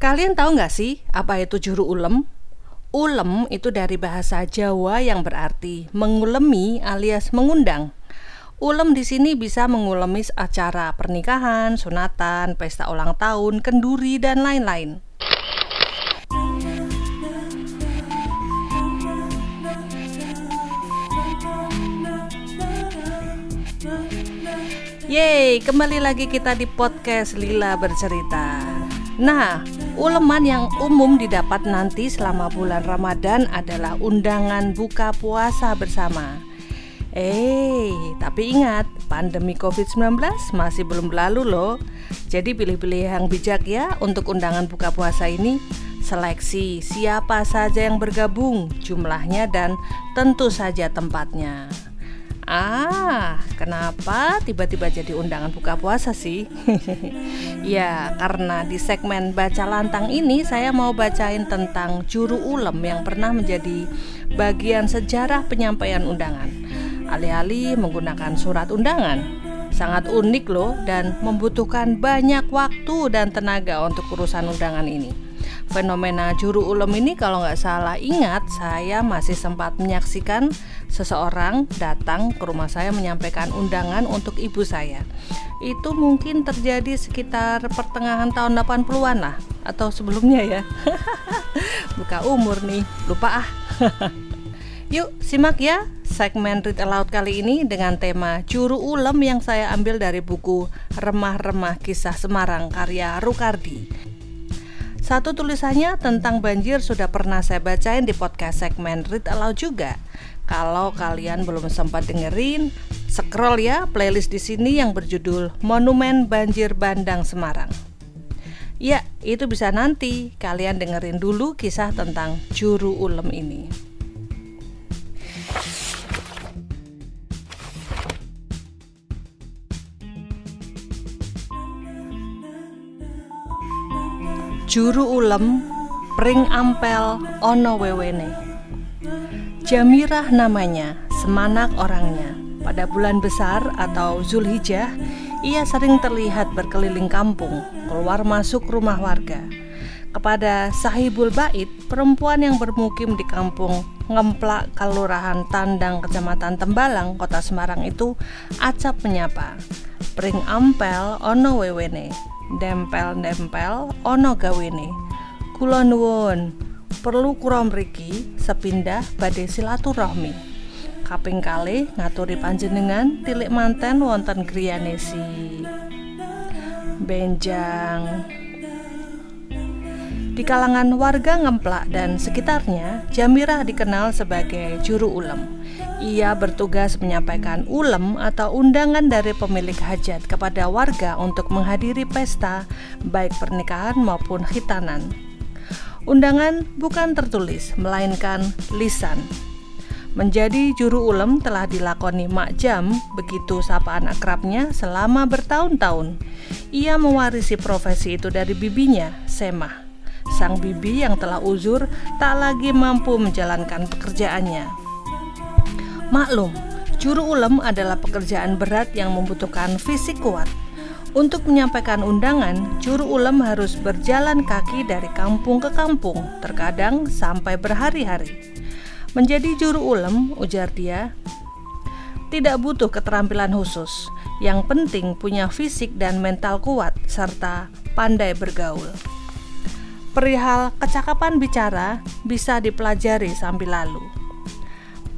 Kalian tahu nggak sih apa itu juru ulem? Ulem itu dari bahasa Jawa yang berarti mengulemi alias mengundang. Ulem di sini bisa mengulemi acara pernikahan, sunatan, pesta ulang tahun, kenduri, dan lain-lain. Yeay, kembali lagi kita di podcast Lila Bercerita. Nah, uleman yang umum didapat nanti selama bulan Ramadan adalah undangan buka puasa bersama. Eh, tapi ingat, pandemi COVID-19 masih belum berlalu loh. Jadi pilih-pilih yang bijak ya untuk undangan buka puasa ini. Seleksi siapa saja yang bergabung, jumlahnya dan tentu saja tempatnya. Ah, kenapa tiba-tiba jadi undangan buka puasa sih? ya, karena di segmen baca lantang ini saya mau bacain tentang juru ulem yang pernah menjadi bagian sejarah penyampaian undangan. Alih-alih menggunakan surat undangan, sangat unik loh dan membutuhkan banyak waktu dan tenaga untuk urusan undangan ini fenomena juru ulem ini kalau nggak salah ingat saya masih sempat menyaksikan seseorang datang ke rumah saya menyampaikan undangan untuk ibu saya. Itu mungkin terjadi sekitar pertengahan tahun 80-an lah atau sebelumnya ya. Buka umur nih lupa ah. Yuk simak ya segmen Read Aloud kali ini dengan tema Juru Ulem yang saya ambil dari buku Remah-Remah Kisah Semarang karya Rukardi satu tulisannya tentang banjir sudah pernah saya bacain di podcast segmen Read Aloud juga. Kalau kalian belum sempat dengerin, scroll ya playlist di sini yang berjudul Monumen Banjir Bandang Semarang. Ya, itu bisa nanti kalian dengerin dulu kisah tentang juru ulem ini. Juru ulem pring ampel ono wewene. Jamirah namanya, semanak orangnya. Pada bulan besar atau Zulhijjah Ia sering terlihat berkeliling kampung Keluar masuk rumah warga. Kepada sahibul bait Perempuan yang bermukim di kampung Ngemplak Kelurahan Tandang Kecamatan Tembalang Kota Semarang itu Acap menyapa Pring ampel ono wewene dempel-dempel ono gawene. Kula nuwun, perlu kula mriki sepindah badhe silaturahmi. Kaping kalih ngaturi panjenengan tilik manten wonten griyane si Benjang. Di kalangan warga ngemplak dan sekitarnya, Jamirah dikenal sebagai juru ulem. Ia bertugas menyampaikan ulem atau undangan dari pemilik hajat kepada warga untuk menghadiri pesta, baik pernikahan maupun khitanan. Undangan bukan tertulis, melainkan lisan. Menjadi juru ulem telah dilakoni Mak Jam, begitu sapaan akrabnya selama bertahun-tahun. Ia mewarisi profesi itu dari bibinya, Semah. Sang bibi yang telah uzur tak lagi mampu menjalankan pekerjaannya. Maklum, juru ulem adalah pekerjaan berat yang membutuhkan fisik kuat. Untuk menyampaikan undangan, juru ulem harus berjalan kaki dari kampung ke kampung, terkadang sampai berhari-hari. Menjadi juru ulem, ujar dia, tidak butuh keterampilan khusus. Yang penting punya fisik dan mental kuat serta pandai bergaul. Perihal kecakapan bicara bisa dipelajari sambil lalu.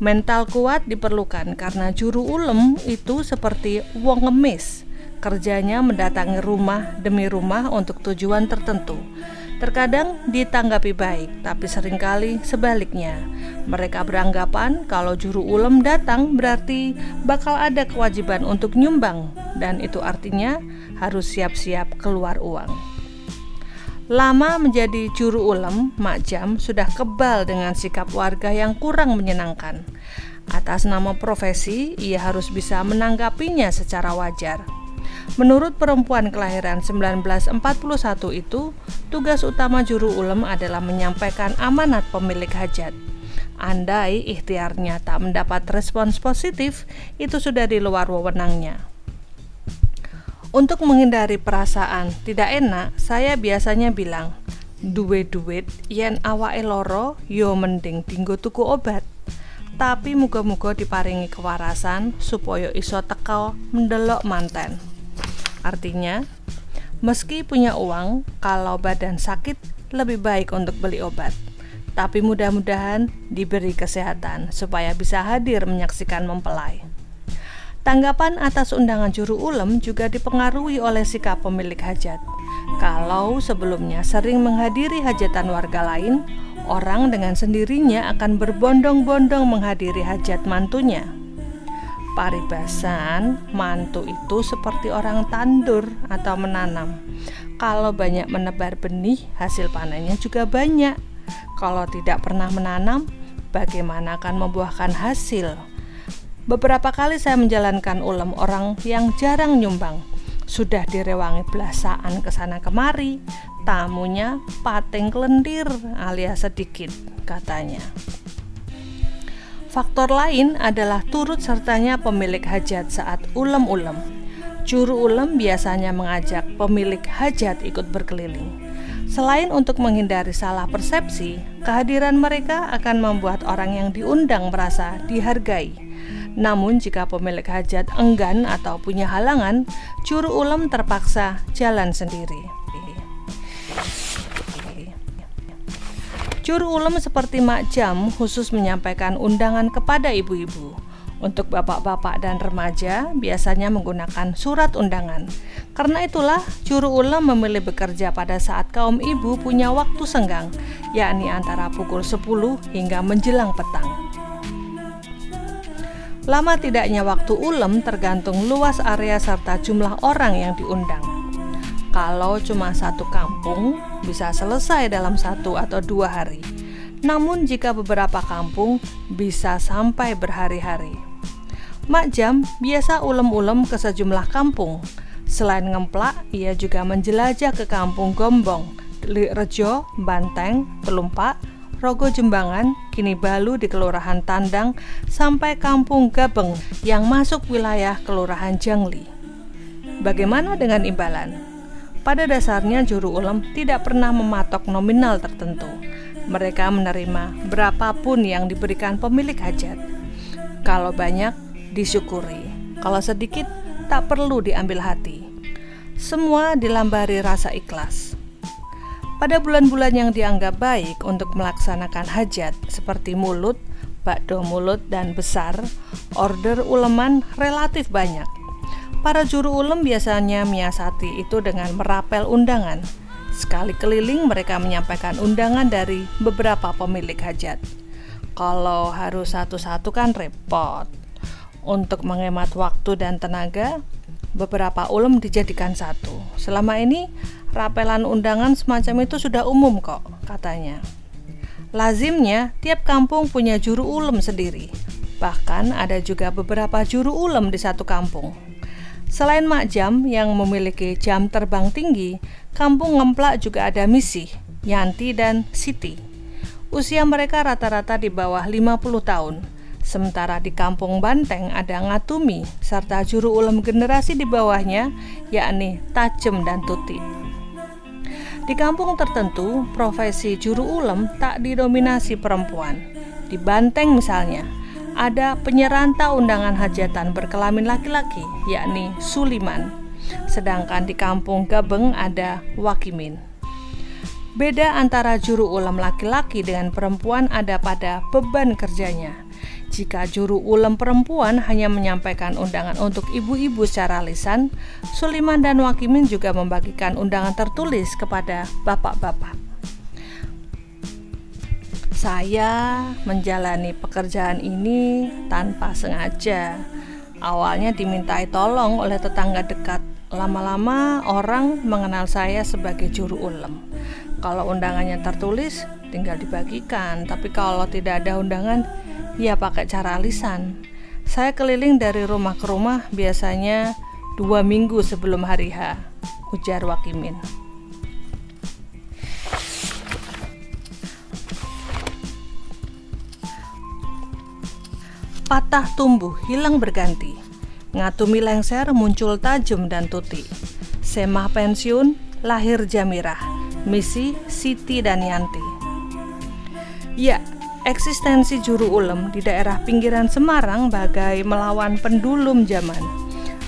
Mental kuat diperlukan karena juru ulem itu seperti wong ngemis. Kerjanya mendatangi rumah demi rumah untuk tujuan tertentu. Terkadang ditanggapi baik, tapi sering kali sebaliknya. Mereka beranggapan kalau juru ulem datang berarti bakal ada kewajiban untuk nyumbang, dan itu artinya harus siap-siap keluar uang. Lama menjadi juru ulem, Mak Jam sudah kebal dengan sikap warga yang kurang menyenangkan. Atas nama profesi, ia harus bisa menanggapinya secara wajar. Menurut perempuan kelahiran 1941 itu, tugas utama juru ulem adalah menyampaikan amanat pemilik hajat. Andai ikhtiarnya tak mendapat respons positif, itu sudah di luar wewenangnya. Untuk menghindari perasaan tidak enak, saya biasanya bilang, duwe duit yen awake loro yo mending dinggo tuku obat. Tapi muga-muga diparingi kewarasan supaya iso teka mendelok manten. Artinya meski punya uang kalau badan sakit lebih baik untuk beli obat. Tapi mudah-mudahan diberi kesehatan supaya bisa hadir menyaksikan mempelai. Tanggapan atas undangan juru ulem juga dipengaruhi oleh sikap pemilik hajat. Kalau sebelumnya sering menghadiri hajatan warga lain, orang dengan sendirinya akan berbondong-bondong menghadiri hajat mantunya. Paribasan, mantu itu seperti orang tandur atau menanam. Kalau banyak menebar benih, hasil panennya juga banyak. Kalau tidak pernah menanam, bagaimana akan membuahkan hasil? Beberapa kali saya menjalankan ulem orang yang jarang nyumbang. Sudah direwangi belasaan ke sana kemari, tamunya pating kelendir alias sedikit katanya. Faktor lain adalah turut sertanya pemilik hajat saat ulem-ulem. Juru ulem biasanya mengajak pemilik hajat ikut berkeliling. Selain untuk menghindari salah persepsi, kehadiran mereka akan membuat orang yang diundang merasa dihargai. Namun jika pemilik hajat enggan atau punya halangan, juru ulem terpaksa jalan sendiri. Juru ulem seperti Mak Jam khusus menyampaikan undangan kepada ibu-ibu. Untuk bapak-bapak dan remaja biasanya menggunakan surat undangan. Karena itulah juru ulam memilih bekerja pada saat kaum ibu punya waktu senggang, yakni antara pukul 10 hingga menjelang petang. Lama tidaknya waktu ulem tergantung luas area serta jumlah orang yang diundang. Kalau cuma satu kampung, bisa selesai dalam satu atau dua hari. Namun jika beberapa kampung, bisa sampai berhari-hari. Mak Jam biasa ulem-ulem ke sejumlah kampung. Selain ngemplak, ia juga menjelajah ke kampung Gombong, Rejo, Banteng, Telumpak, Rogo Jembangan, kini Balu di Kelurahan Tandang, sampai kampung Gabeng yang masuk wilayah Kelurahan Jangli. Bagaimana dengan imbalan? Pada dasarnya juru ulem tidak pernah mematok nominal tertentu. Mereka menerima berapapun yang diberikan pemilik hajat. Kalau banyak, disyukuri. Kalau sedikit, tak perlu diambil hati. Semua dilambari rasa ikhlas. Pada bulan-bulan yang dianggap baik untuk melaksanakan hajat seperti mulut, bakdo mulut, dan besar, order uleman relatif banyak. Para juru ulem biasanya menyiasati itu dengan merapel undangan. Sekali keliling mereka menyampaikan undangan dari beberapa pemilik hajat. Kalau harus satu-satu kan repot. Untuk menghemat waktu dan tenaga, beberapa ulum dijadikan satu. Selama ini, rapelan undangan semacam itu sudah umum kok, katanya. Lazimnya, tiap kampung punya juru ulem sendiri. Bahkan ada juga beberapa juru ulem di satu kampung. Selain Mak Jam yang memiliki jam terbang tinggi, kampung Ngemplak juga ada misi, Yanti dan Siti. Usia mereka rata-rata di bawah 50 tahun Sementara di kampung Banteng ada Ngatumi serta juru ulem generasi di bawahnya yakni Tajem dan Tuti. Di kampung tertentu, profesi juru ulem tak didominasi perempuan. Di Banteng misalnya, ada penyeranta undangan hajatan berkelamin laki-laki yakni Suliman. Sedangkan di kampung Gabeng ada Wakimin. Beda antara juru ulam laki-laki dengan perempuan ada pada beban kerjanya. Jika juru ulem perempuan hanya menyampaikan undangan untuk ibu-ibu secara lisan, Suliman dan Wakimin juga membagikan undangan tertulis kepada bapak-bapak. Saya menjalani pekerjaan ini tanpa sengaja. Awalnya dimintai tolong oleh tetangga dekat. Lama-lama orang mengenal saya sebagai juru ulem. Kalau undangannya tertulis, tinggal dibagikan. Tapi kalau tidak ada undangan, ya pakai cara lisan. Saya keliling dari rumah ke rumah biasanya dua minggu sebelum hari H, ujar Wakimin. Patah tumbuh, hilang berganti. Ngatumi lengser muncul tajam dan tuti. Semah pensiun, lahir jamirah. Misi, Siti, dan Yanti. Ya, eksistensi juru ulem di daerah pinggiran Semarang bagai melawan pendulum zaman.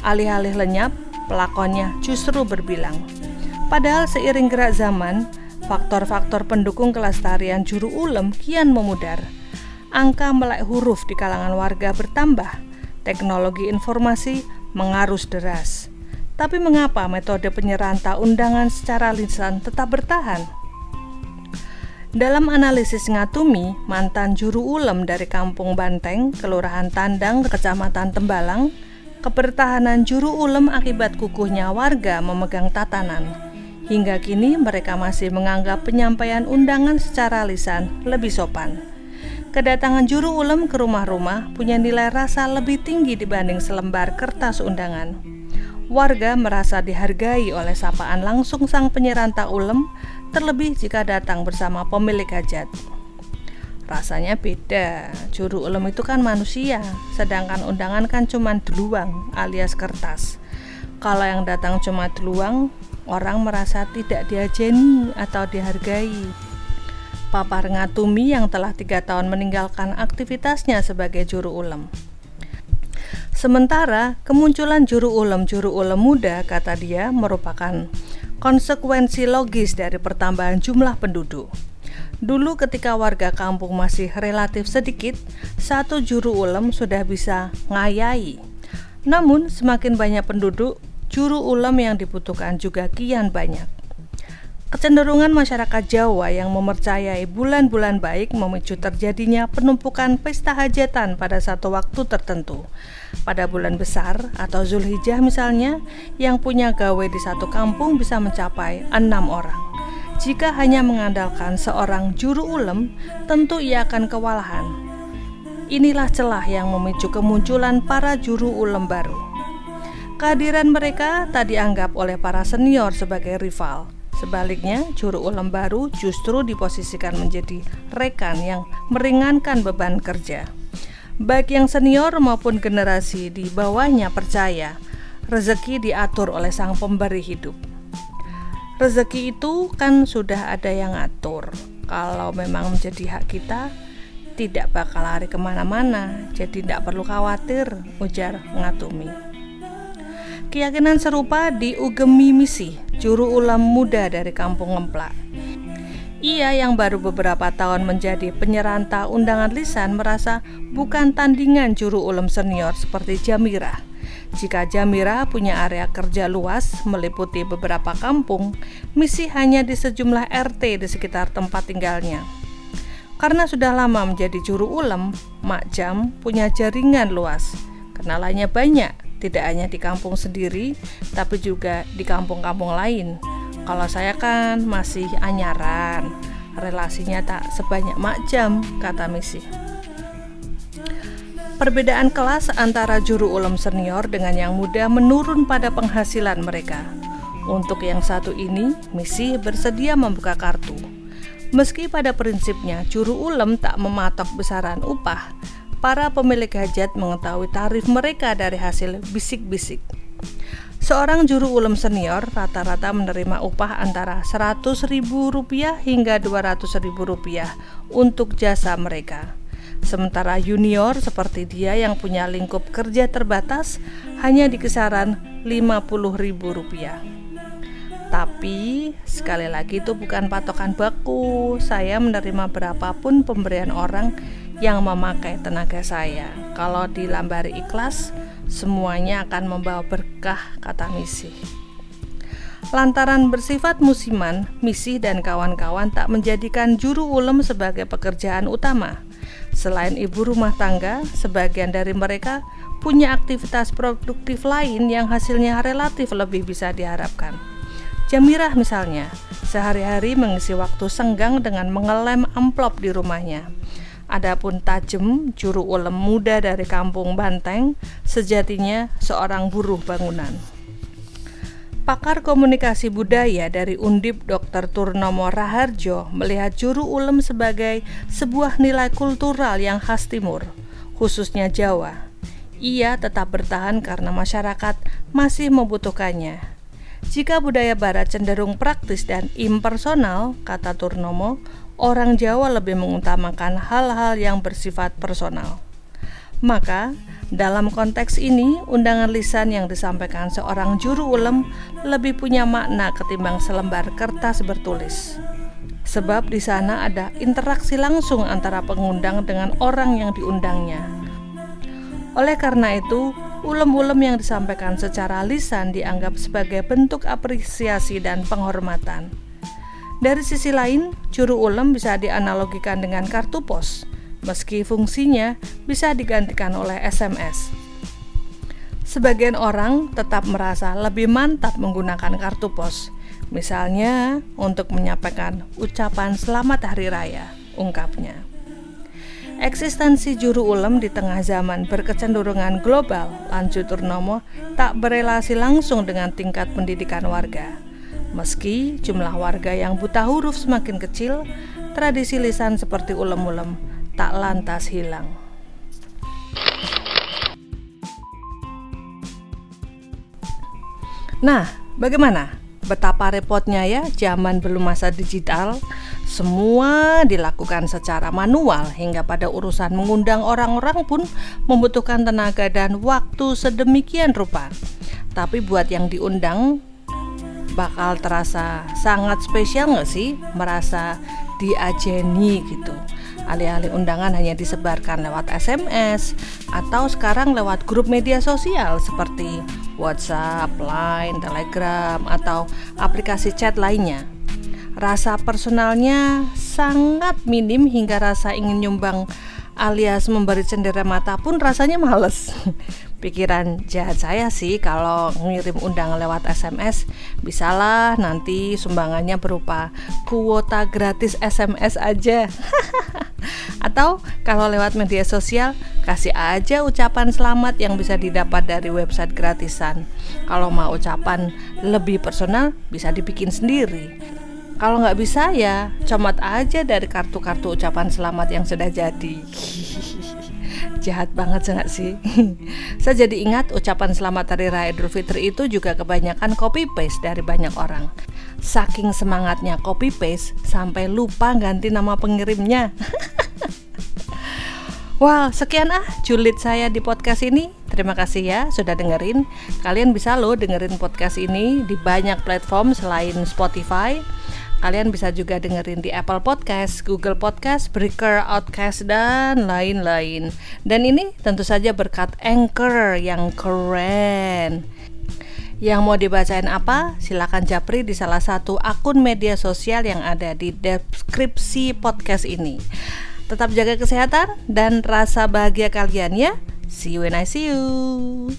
Alih-alih lenyap, pelakonnya justru berbilang. Padahal seiring gerak zaman, faktor-faktor pendukung kelestarian juru ulem kian memudar. Angka melek huruf di kalangan warga bertambah. Teknologi informasi mengarus deras. Tapi mengapa metode penyeranta undangan secara lisan tetap bertahan? Dalam analisis Ngatumi, mantan juru ulem dari Kampung Banteng, Kelurahan Tandang, Kecamatan Tembalang, kebertahanan juru ulem akibat kukuhnya warga memegang tatanan. Hingga kini mereka masih menganggap penyampaian undangan secara lisan lebih sopan. Kedatangan juru ulem ke rumah-rumah punya nilai rasa lebih tinggi dibanding selembar kertas undangan warga merasa dihargai oleh sapaan langsung sang penyeranta ulem, terlebih jika datang bersama pemilik hajat. Rasanya beda, juru ulem itu kan manusia, sedangkan undangan kan cuma deluang alias kertas. Kalau yang datang cuma deluang, orang merasa tidak diajeni atau dihargai. Papa Ngatumi yang telah tiga tahun meninggalkan aktivitasnya sebagai juru ulem. Sementara kemunculan juru ulem-juru ulem muda, kata dia, merupakan konsekuensi logis dari pertambahan jumlah penduduk. Dulu ketika warga kampung masih relatif sedikit, satu juru ulem sudah bisa ngayai. Namun semakin banyak penduduk, juru ulem yang dibutuhkan juga kian banyak. Kecenderungan masyarakat Jawa yang mempercayai bulan-bulan baik memicu terjadinya penumpukan pesta hajatan pada satu waktu tertentu. Pada bulan besar atau Zulhijjah misalnya, yang punya gawe di satu kampung bisa mencapai enam orang. Jika hanya mengandalkan seorang juru ulem, tentu ia akan kewalahan. Inilah celah yang memicu kemunculan para juru ulem baru. Kehadiran mereka tak dianggap oleh para senior sebagai rival Sebaliknya, juru ulem baru justru diposisikan menjadi rekan yang meringankan beban kerja. Baik yang senior maupun generasi di bawahnya percaya rezeki diatur oleh sang pemberi hidup. Rezeki itu kan sudah ada yang atur. Kalau memang menjadi hak kita, tidak bakal lari ke mana-mana, jadi tidak perlu khawatir, ujar Ngatumi. Keyakinan serupa diugemi misi, juru ulam muda dari kampung Ngemplak. Ia yang baru beberapa tahun menjadi penyeranta undangan lisan merasa bukan tandingan juru ulam senior seperti Jamira. Jika Jamira punya area kerja luas meliputi beberapa kampung, misi hanya di sejumlah RT di sekitar tempat tinggalnya. Karena sudah lama menjadi juru ulam, Mak Jam punya jaringan luas. Kenalannya banyak, tidak hanya di kampung sendiri, tapi juga di kampung-kampung lain. Kalau saya kan masih anyaran, relasinya tak sebanyak makjam, kata Misi. Perbedaan kelas antara juru ulem senior dengan yang muda menurun pada penghasilan mereka. Untuk yang satu ini, Misi bersedia membuka kartu. Meski pada prinsipnya juru ulem tak mematok besaran upah, para pemilik hajat mengetahui tarif mereka dari hasil bisik-bisik. Seorang juru ulem senior rata-rata menerima upah antara Rp100.000 hingga Rp200.000 untuk jasa mereka. Sementara junior seperti dia yang punya lingkup kerja terbatas hanya di kisaran Rp50.000. Tapi sekali lagi itu bukan patokan baku. Saya menerima berapapun pemberian orang yang memakai tenaga saya. Kalau dilambari ikhlas, semuanya akan membawa berkah, kata misi. Lantaran bersifat musiman, misi dan kawan-kawan tak menjadikan juru ulem sebagai pekerjaan utama. Selain ibu rumah tangga, sebagian dari mereka punya aktivitas produktif lain yang hasilnya relatif lebih bisa diharapkan. Jamirah misalnya, sehari-hari mengisi waktu senggang dengan mengelem amplop di rumahnya. Adapun Tajem, juru ulem muda dari kampung Banteng, sejatinya seorang buruh bangunan. Pakar komunikasi budaya dari Undip Dr. Turnomo Raharjo melihat juru ulem sebagai sebuah nilai kultural yang khas timur, khususnya Jawa. Ia tetap bertahan karena masyarakat masih membutuhkannya. Jika budaya barat cenderung praktis dan impersonal, kata Turnomo, orang Jawa lebih mengutamakan hal-hal yang bersifat personal. Maka, dalam konteks ini, undangan lisan yang disampaikan seorang juru ulem lebih punya makna ketimbang selembar kertas bertulis. Sebab di sana ada interaksi langsung antara pengundang dengan orang yang diundangnya. Oleh karena itu, ulem-ulem yang disampaikan secara lisan dianggap sebagai bentuk apresiasi dan penghormatan. Dari sisi lain, juru ulem bisa dianalogikan dengan kartu pos, meski fungsinya bisa digantikan oleh SMS. Sebagian orang tetap merasa lebih mantap menggunakan kartu pos, misalnya untuk menyampaikan ucapan selamat hari raya, ungkapnya. Eksistensi juru ulem di tengah zaman berkecenderungan global, lanjut Turnomo, tak berelasi langsung dengan tingkat pendidikan warga. Meski jumlah warga yang buta huruf semakin kecil, tradisi lisan seperti ulem-ulem tak lantas hilang. Nah, bagaimana? Betapa repotnya ya zaman belum masa digital semua dilakukan secara manual hingga pada urusan mengundang orang-orang pun membutuhkan tenaga dan waktu sedemikian rupa. Tapi buat yang diundang bakal terasa sangat spesial nggak sih? Merasa diajeni gitu. Alih-alih undangan hanya disebarkan lewat SMS atau sekarang lewat grup media sosial seperti WhatsApp, Line, Telegram atau aplikasi chat lainnya rasa personalnya sangat minim hingga rasa ingin nyumbang alias memberi cendera mata pun rasanya males. Pikiran jahat saya sih kalau ngirim undangan lewat SMS, bisalah nanti sumbangannya berupa kuota gratis SMS aja. Atau kalau lewat media sosial, kasih aja ucapan selamat yang bisa didapat dari website gratisan. Kalau mau ucapan lebih personal, bisa dibikin sendiri. Kalau nggak bisa ya comot aja dari kartu-kartu ucapan selamat yang sudah jadi. Jahat banget nggak sih? Saya jadi ingat ucapan selamat Hari Raya Idul Fitri itu juga kebanyakan copy paste dari banyak orang. Saking semangatnya copy paste sampai lupa ganti nama pengirimnya. Wow, sekian ah julid saya di podcast ini. Terima kasih ya sudah dengerin. Kalian bisa lo dengerin podcast ini di banyak platform selain Spotify. Kalian bisa juga dengerin di Apple Podcast, Google Podcast, Breaker, Outcast, dan lain-lain. Dan ini tentu saja berkat Anchor yang keren. Yang mau dibacain apa? Silahkan japri di salah satu akun media sosial yang ada di deskripsi podcast ini. Tetap jaga kesehatan dan rasa bahagia kalian ya. See you when I see you.